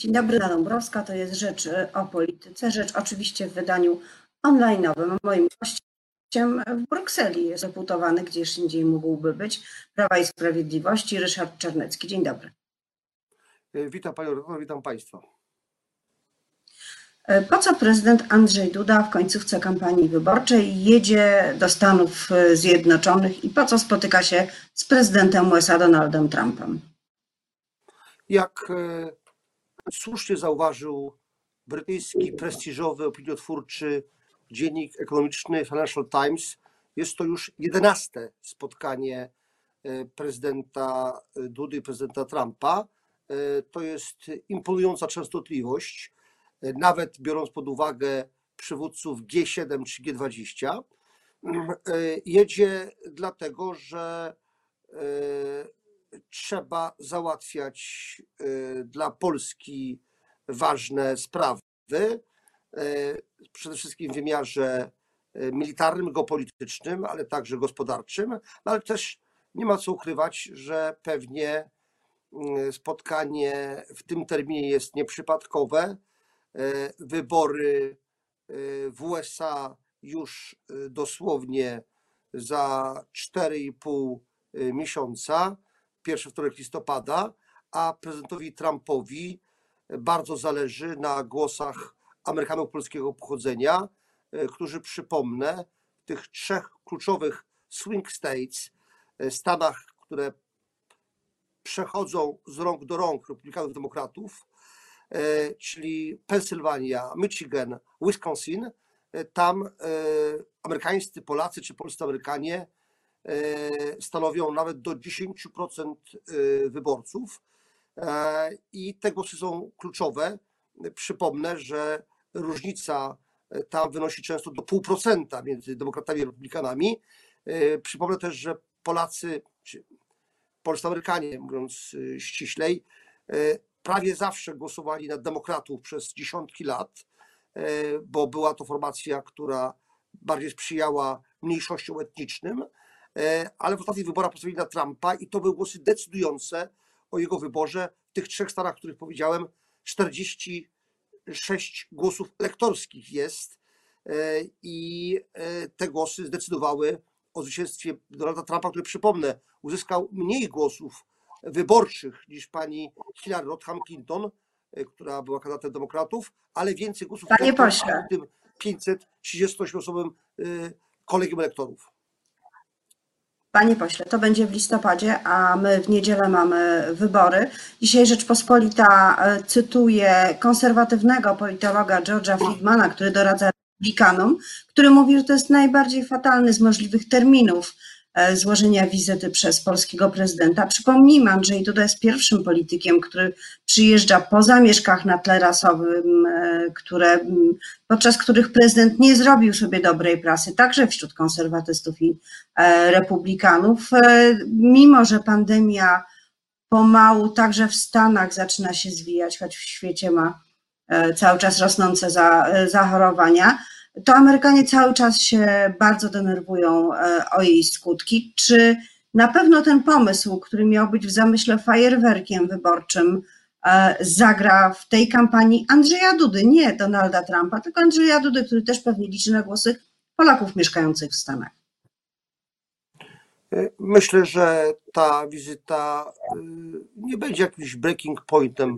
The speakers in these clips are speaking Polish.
Dzień dobry, Anna Dąbrowska, to jest Rzecz o Polityce, rzecz oczywiście w wydaniu online'owym. Moim gościem w Brukseli jest reputowany, gdzieś indziej mógłby być, Prawa i Sprawiedliwości, Ryszard Czarnecki. Dzień dobry. E, Witam Panią redaktor, witam Państwa. E, Po co prezydent Andrzej Duda w końcówce kampanii wyborczej jedzie do Stanów Zjednoczonych i po co spotyka się z prezydentem USA Donaldem Trumpem? Jak e, słusznie zauważył brytyjski prestiżowy opiniotwórczy dziennik ekonomiczny Financial Times, jest to już jedenaste spotkanie e, prezydenta Dudy i prezydenta Trumpa. E, To jest imponująca częstotliwość, e, nawet biorąc pod uwagę przywódców G7 czy G20. Mm, e, Jedzie dlatego, że e, trzeba załatwiać e, dla Polski ważne sprawy, e, przede wszystkim w wymiarze e, militarnym, geopolitycznym, ale także gospodarczym, no ale też nie ma co ukrywać, że pewnie spotkanie w tym terminie jest nieprzypadkowe. Wybory w USA już dosłownie za 4,5 miesiąca, pierwszy wtorek listopada, a prezydentowi Trumpowi bardzo zależy na głosach Amerykanów polskiego pochodzenia, e, którzy przypomnę, w tych trzech kluczowych swing states, e, stanach, które przechodzą z rąk do rąk republikanów demokratów, e, czyli Pensylwania, Michigan, Wisconsin, e, tam e, amerykańscy Polacy czy polscy Amerykanie e, stanowią nawet do 10% e, wyborców. E, I te głosy są kluczowe. Przypomnę, że różnica e, tam wynosi często do 0,5% między demokratami a republikanami. E, Przypomnę też, że Polacy, czy polscy Amerykanie, mówiąc e, ściślej, e, prawie zawsze głosowali na demokratów przez dziesiątki lat, e, bo była to formacja, która bardziej sprzyjała mniejszościom etnicznym, e, ale w ostatnich wyborach postawili na Trumpa i to były głosy decydujące o jego wyborze. W tych trzech stanach, o których powiedziałem, 46 głosów elektorskich jest e, i e, te głosy zdecydowały o zwycięstwie Donalda Trumpa, który przypomnę, uzyskał mniej głosów wyborczych niż pani Hillary Rodham Clinton, e, która była kandydatem demokratów, ale więcej głosów Panie w tym 538-osobowym e, kolegium elektorów. Panie pośle, to będzie w listopadzie, a my w niedzielę mamy wybory. Dzisiaj Rzeczpospolita e, cytuje konserwatywnego politologa George'a Friedmana, który doradza republikanom, który mówi, że to jest najbardziej fatalny z możliwych terminów e, złożenia wizyty przez polskiego prezydenta. Przypomnijmy, Andrzej Duda jest pierwszym politykiem, który przyjeżdża po zamieszkach na tle rasowym, e, które, m, podczas których prezydent nie zrobił sobie dobrej prasy, także wśród konserwatystów i e, republikanów. E, Mimo, że pandemia pomału także w Stanach zaczyna się zwijać, choć w świecie ma cały czas rosnące za, zachorowania, to Amerykanie cały czas się bardzo denerwują o jej skutki. Czy na pewno ten pomysł, który miał być w zamyśle fajerwerkiem wyborczym, zagra w tej kampanii Andrzeja Dudy, nie Donalda Trumpa, tylko Andrzeja Dudy, który też pewnie liczy na głosy Polaków mieszkających w Stanach? Myślę, że ta wizyta y, nie będzie jakimś breaking pointem,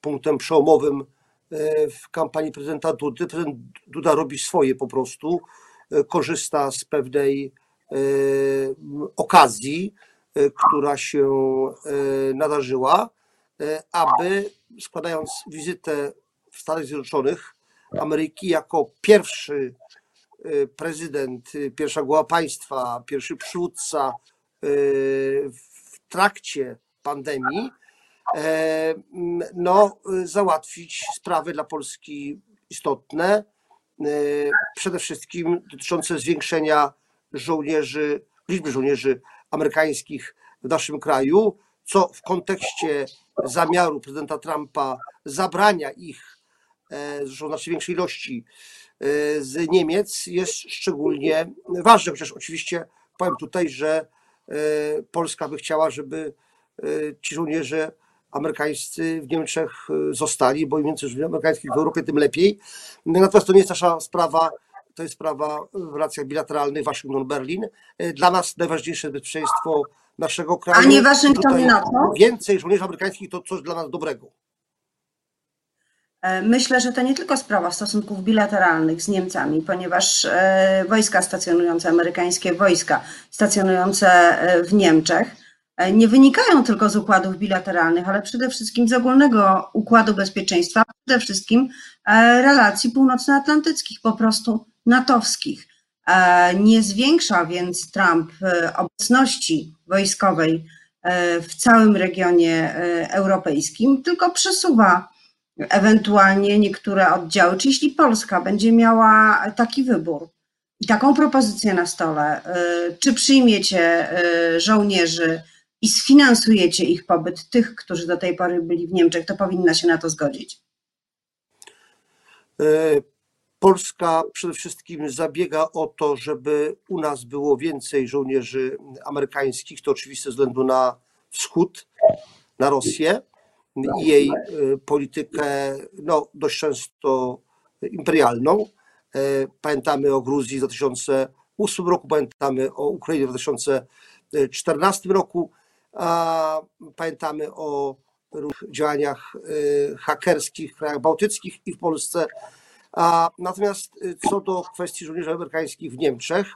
punktem przełomowym y, w kampanii prezydenta Dudy. Prezydent Duda robi swoje po prostu, korzysta z pewnej okazji, która się nadarzyła, aby składając wizytę w Stanach Zjednoczonych Ameryki jako pierwszy y, prezydent, y, pierwsza głowa państwa, pierwszy przywódca w trakcie pandemii, e, no, załatwić sprawy dla Polski istotne, przede wszystkim dotyczące zwiększenia żołnierzy, liczby żołnierzy amerykańskich w naszym kraju, co w kontekście zamiaru prezydenta Trumpa zabrania ich, e, zresztą w znacznie większej ilości, e, z Niemiec jest szczególnie ważne, chociaż oczywiście powiem tutaj, że e, Polska by chciała, żeby ci żołnierze amerykańscy w Niemczech zostali, bo im więcej żołnierzy amerykańskich w Europie, tym lepiej. Natomiast to nie jest nasza sprawa, to jest sprawa w relacjach bilateralnych Waszyngton-Berlin. Dla nas najważniejsze jest bezpieczeństwo naszego kraju. A nie Waszyngton i NATO? Więcej żołnierzy amerykańskich to coś dla nas dobrego. E, Myślę, że to nie tylko sprawa stosunków bilateralnych z Niemcami, ponieważ e, wojska stacjonujące, amerykańskie wojska stacjonujące e, w Niemczech nie wynikają tylko z układów bilateralnych, ale przede wszystkim z ogólnego układu bezpieczeństwa, przede wszystkim relacji północnoatlantyckich, po prostu natowskich. E, Nie zwiększa więc Trump e, obecności wojskowej e, w całym regionie europejskim, tylko przesuwa ewentualnie niektóre oddziały, czy jeśli Polska będzie miała taki wybór i taką propozycję na stole, czy przyjmiecie żołnierzy i sfinansujecie ich pobyt, tych, którzy do tej pory byli w Niemczech, to powinna się na to zgodzić. Polska przede wszystkim zabiega o to, żeby u nas było więcej żołnierzy amerykańskich, to oczywiście ze względu na wschód, na Rosję i jej e, politykę no, dość często imperialną. E, Pamiętamy o Gruzji w 2008 roku, pamiętamy o Ukrainie w 2014 roku, a pamiętamy o działaniach e, hakerskich w krajach bałtyckich i w Polsce. A natomiast y, co do kwestii żołnierzy amerykańskich w Niemczech,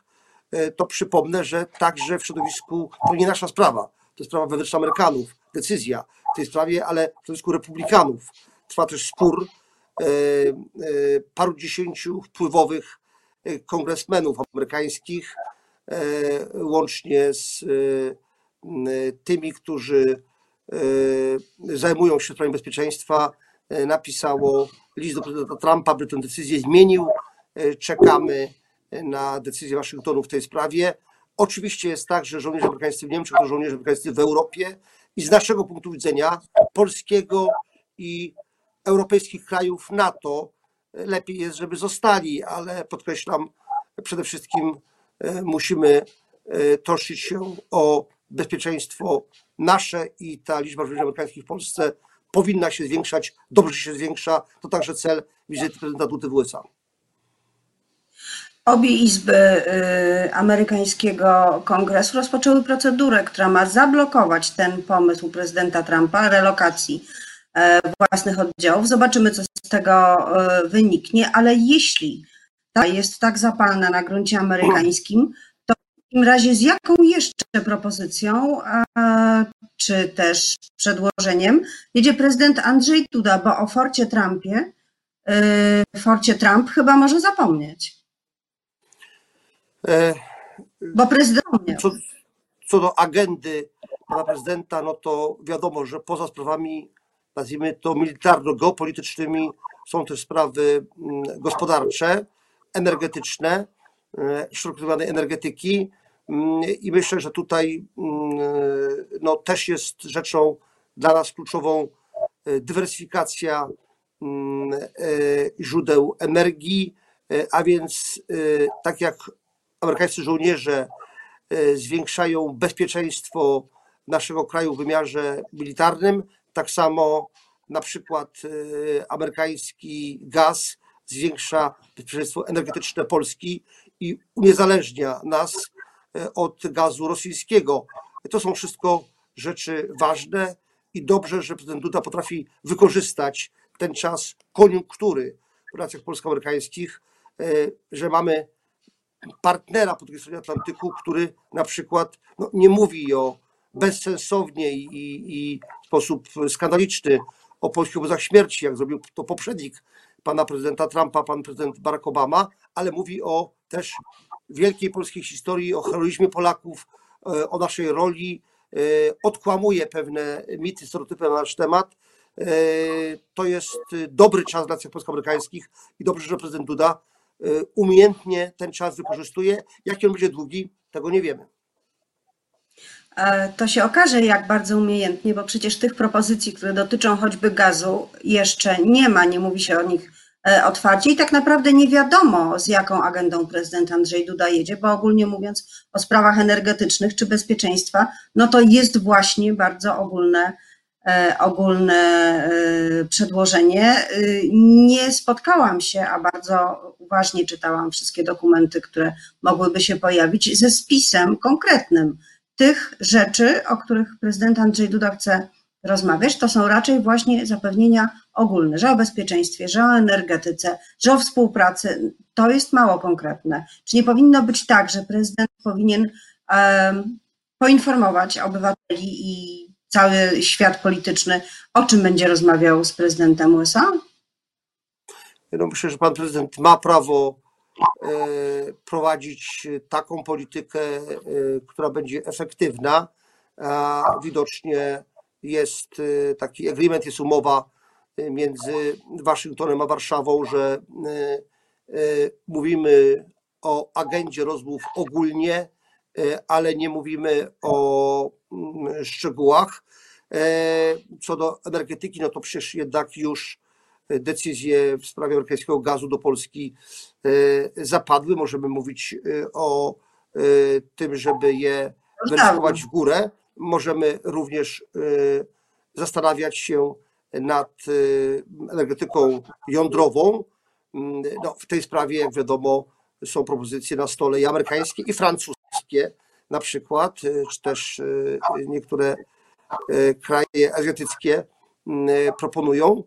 y, to przypomnę, że także w środowisku, to nie nasza sprawa, to jest sprawa wewnętrzna Amerykanów, decyzja w tej sprawie, ale w środowisku republikanów. Trwa też spór y, paru dziesięciu wpływowych kongresmenów amerykańskich, łącznie z tymi, którzy zajmują się sprawami bezpieczeństwa, napisało list do prezydenta Trumpa, by tę decyzję zmienił. E, Czekamy na decyzję Waszyngtonu w tej sprawie. Oczywiście jest tak, że żołnierze amerykańscy w Niemczech to żołnierze amerykańscy w Europie i z naszego punktu widzenia polskiego i europejskich krajów NATO e, lepiej jest, żeby zostali, ale podkreślam, przede wszystkim e, musimy e, troszczyć się o bezpieczeństwo nasze i ta liczba żołnierzy amerykańskich w Polsce powinna się zwiększać, dobrze się zwiększa. To także cel wizyty prezydenta Dudy w USA. Obie izby y, amerykańskiego kongresu rozpoczęły procedurę, która ma zablokować ten pomysł prezydenta Trumpa relokacji e, własnych oddziałów. Zobaczymy, co z tego e, wyniknie, ale jeśli ta jest tak zapalna na gruncie amerykańskim, takim razie z jaką jeszcze propozycją, e, czy też przedłożeniem jedzie prezydent Andrzej Duda, bo o Forcie Trumpie, y, Forcie Trump chyba może zapomnieć. E, Bo prezydent. Co, co do agendy pana prezydenta, no to wiadomo, że poza sprawami, nazwijmy to militarno-geopolitycznymi, są też sprawy mm, gospodarcze, energetyczne, e, rozumianej energetyki. Mm, I myślę, że tutaj mm, no, też jest rzeczą dla nas kluczową e, dywersyfikacja mm, e, źródeł energii, e, a więc tak jak amerykańscy żołnierze zwiększają bezpieczeństwo naszego kraju w wymiarze militarnym, tak samo na przykład amerykański gaz zwiększa bezpieczeństwo energetyczne Polski i uniezależnia nas od gazu rosyjskiego. To są wszystko rzeczy ważne i dobrze, że prezydent Duda potrafi wykorzystać ten czas koniunktury w relacjach polsko-amerykańskich, e, że mamy partnera po drugiej stronie Atlantyku, który na przykład no, nie mówi o bezsensownie i, i w sposób skandaliczny o polskich obozach śmierci, jak zrobił to poprzednik pana prezydenta Trumpa, pan prezydent Barack Obama, ale mówi o też wielkiej polskiej historii, o heroizmie Polaków, e, o naszej roli, e, odkłamuje pewne mity, stereotypy na nasz temat. E, To jest dobry czas relacjach polsko-amerykańskich i dobrze, że prezydent Duda umiejętnie ten czas wykorzystuje. Jaki on będzie długi, tego nie wiemy. To się okaże, jak bardzo umiejętnie, bo przecież tych propozycji, które dotyczą choćby gazu, jeszcze nie ma, nie mówi się o nich otwarcie i tak naprawdę nie wiadomo, z jaką agendą prezydent Andrzej Duda jedzie, bo ogólnie mówiąc o sprawach energetycznych czy bezpieczeństwa, no to jest właśnie bardzo ogólne e, ogólne e, przedłożenie. Nie spotkałam się, a bardzo uważnie czytałam wszystkie dokumenty, które mogłyby się pojawić, ze spisem konkretnym tych rzeczy, o których prezydent Andrzej Duda chce rozmawiać, to są raczej właśnie zapewnienia ogólne, że o bezpieczeństwie, że o energetyce, że o współpracy. To jest mało konkretne. Czy nie powinno być tak, że prezydent powinien um, poinformować obywateli i cały świat polityczny, o czym będzie rozmawiał z prezydentem USA? No myślę, że pan prezydent ma prawo e, prowadzić taką politykę, e, która będzie efektywna, widocznie jest y, taki agreement, jest umowa y, między Waszyngtonem a Warszawą, że y, mówimy o agendzie rozmów ogólnie, ale nie mówimy o mm, szczegółach. E, co do energetyki, no to przecież jednak już decyzje w sprawie amerykańskiego gazu do Polski zapadły. Możemy mówić o tym, żeby je weryfikować w górę możemy również y, zastanawiać się nad y, energetyką jądrową. Mm, no, w tej sprawie, jak wiadomo, są propozycje na stole i amerykańskie, i francuskie na przykład, y, czy też niektóre kraje azjatyckie mm, proponują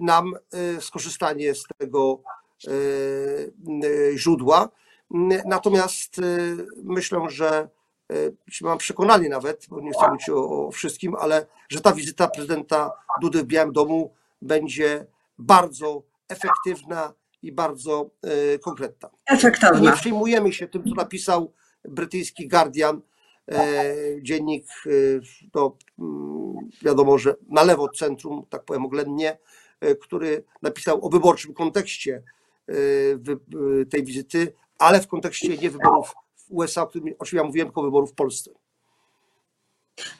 nam skorzystanie z tego źródła. Natomiast myślę, że mam przekonanie nawet, bo nie chcę mówić o, o, wszystkim, ale że ta wizyta prezydenta Dudy w Białym Domu będzie bardzo efektywna i bardzo e, konkretna. Efektowna. Nie przejmujemy się tym, co napisał brytyjski Guardian, e, dziennik, to mm, wiadomo, że na lewo od centrum, tak powiem oględnie, który napisał o wyborczym kontekście tej wizyty, ale w kontekście nie wyborów USA, o którym oczywiście ja mówiłem, tylko wyborów w Polsce.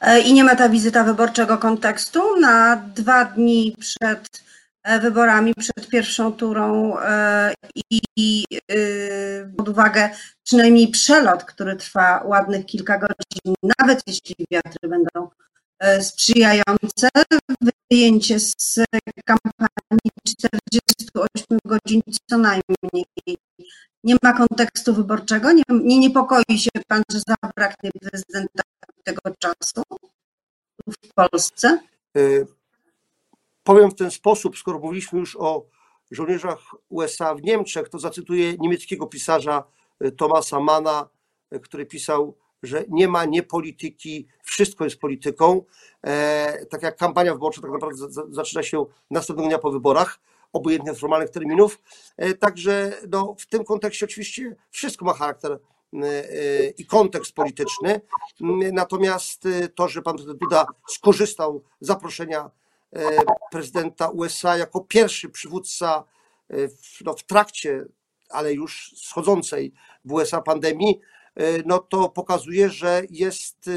E, I nie ma ta wizyta wyborczego kontekstu na dwa dni przed e, wyborami, przed pierwszą turą e, i pod uwagę przynajmniej przelot, który trwa ładnych kilka godzin, nawet jeśli wiatry będą sprzyjające, wyjęcie z kampanii 48 godzin co najmniej nie ma kontekstu wyborczego? Nie, nie niepokoi się pan, że zabraknie prezydenta tego czasu w Polsce? Y, powiem w ten sposób, skoro mówiliśmy już o żołnierzach USA w Niemczech, to zacytuję niemieckiego pisarza y, Tomasa Mana, y, który pisał, że nie ma niepolityki, wszystko jest polityką. E, tak jak kampania wyborcza tak naprawdę zaczyna się następnego dnia po wyborach obojętnie formalnych terminów. E, także no, w tym kontekście oczywiście wszystko ma charakter e, e, i kontekst polityczny. Natomiast to, że pan Duda skorzystał z zaproszenia prezydenta USA jako pierwszy przywódca w, no, w trakcie, ale już schodzącej w USA pandemii, no to pokazuje, że jest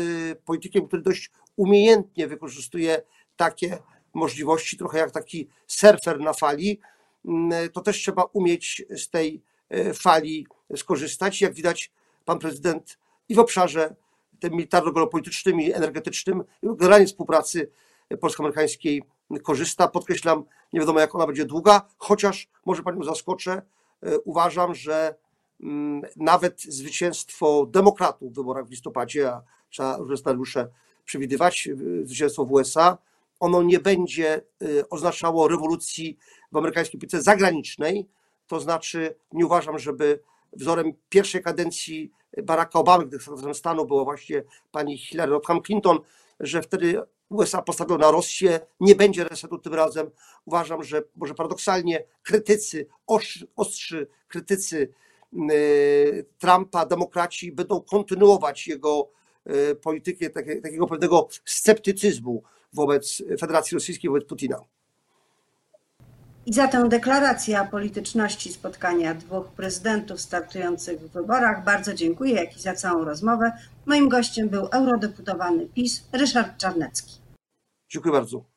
politykiem, który dość umiejętnie wykorzystuje takie możliwości, trochę jak taki surfer na fali, mm, to też trzeba umieć z tej e, fali skorzystać. Jak widać, pan prezydent i w obszarze tym militarno-geopolitycznym i energetycznym, generalnie współpracy polsko-amerykańskiej korzysta. Podkreślam, nie wiadomo jak ona będzie długa, chociaż może panią zaskoczę, e, uważam, że mm, nawet zwycięstwo demokratów w wyborach w listopadzie, a trzeba różne scenariusze przewidywać, zwycięstwo w USA, ono nie będzie y, oznaczało rewolucji w amerykańskiej polityce zagranicznej. To znaczy, nie uważam, żeby wzorem pierwszej kadencji Baracka Obamy, gdy sekretarem stanu była właśnie pani Hillary Rodham Clinton, że wtedy USA postawiono na Rosję, nie będzie resetu tym razem. Uważam, że może paradoksalnie krytycy, ostrzy, ostrzy krytycy y, Trumpa, demokraci będą kontynuować jego y, politykę takiego pewnego sceptycyzmu wobec Federacji Rosyjskiej, wobec Putina. I za tę deklarację polityczności spotkania dwóch prezydentów startujących w wyborach bardzo dziękuję, jak i za całą rozmowę. Moim gościem był eurodeputowany PiS Ryszard Czarnecki. Dziękuję bardzo.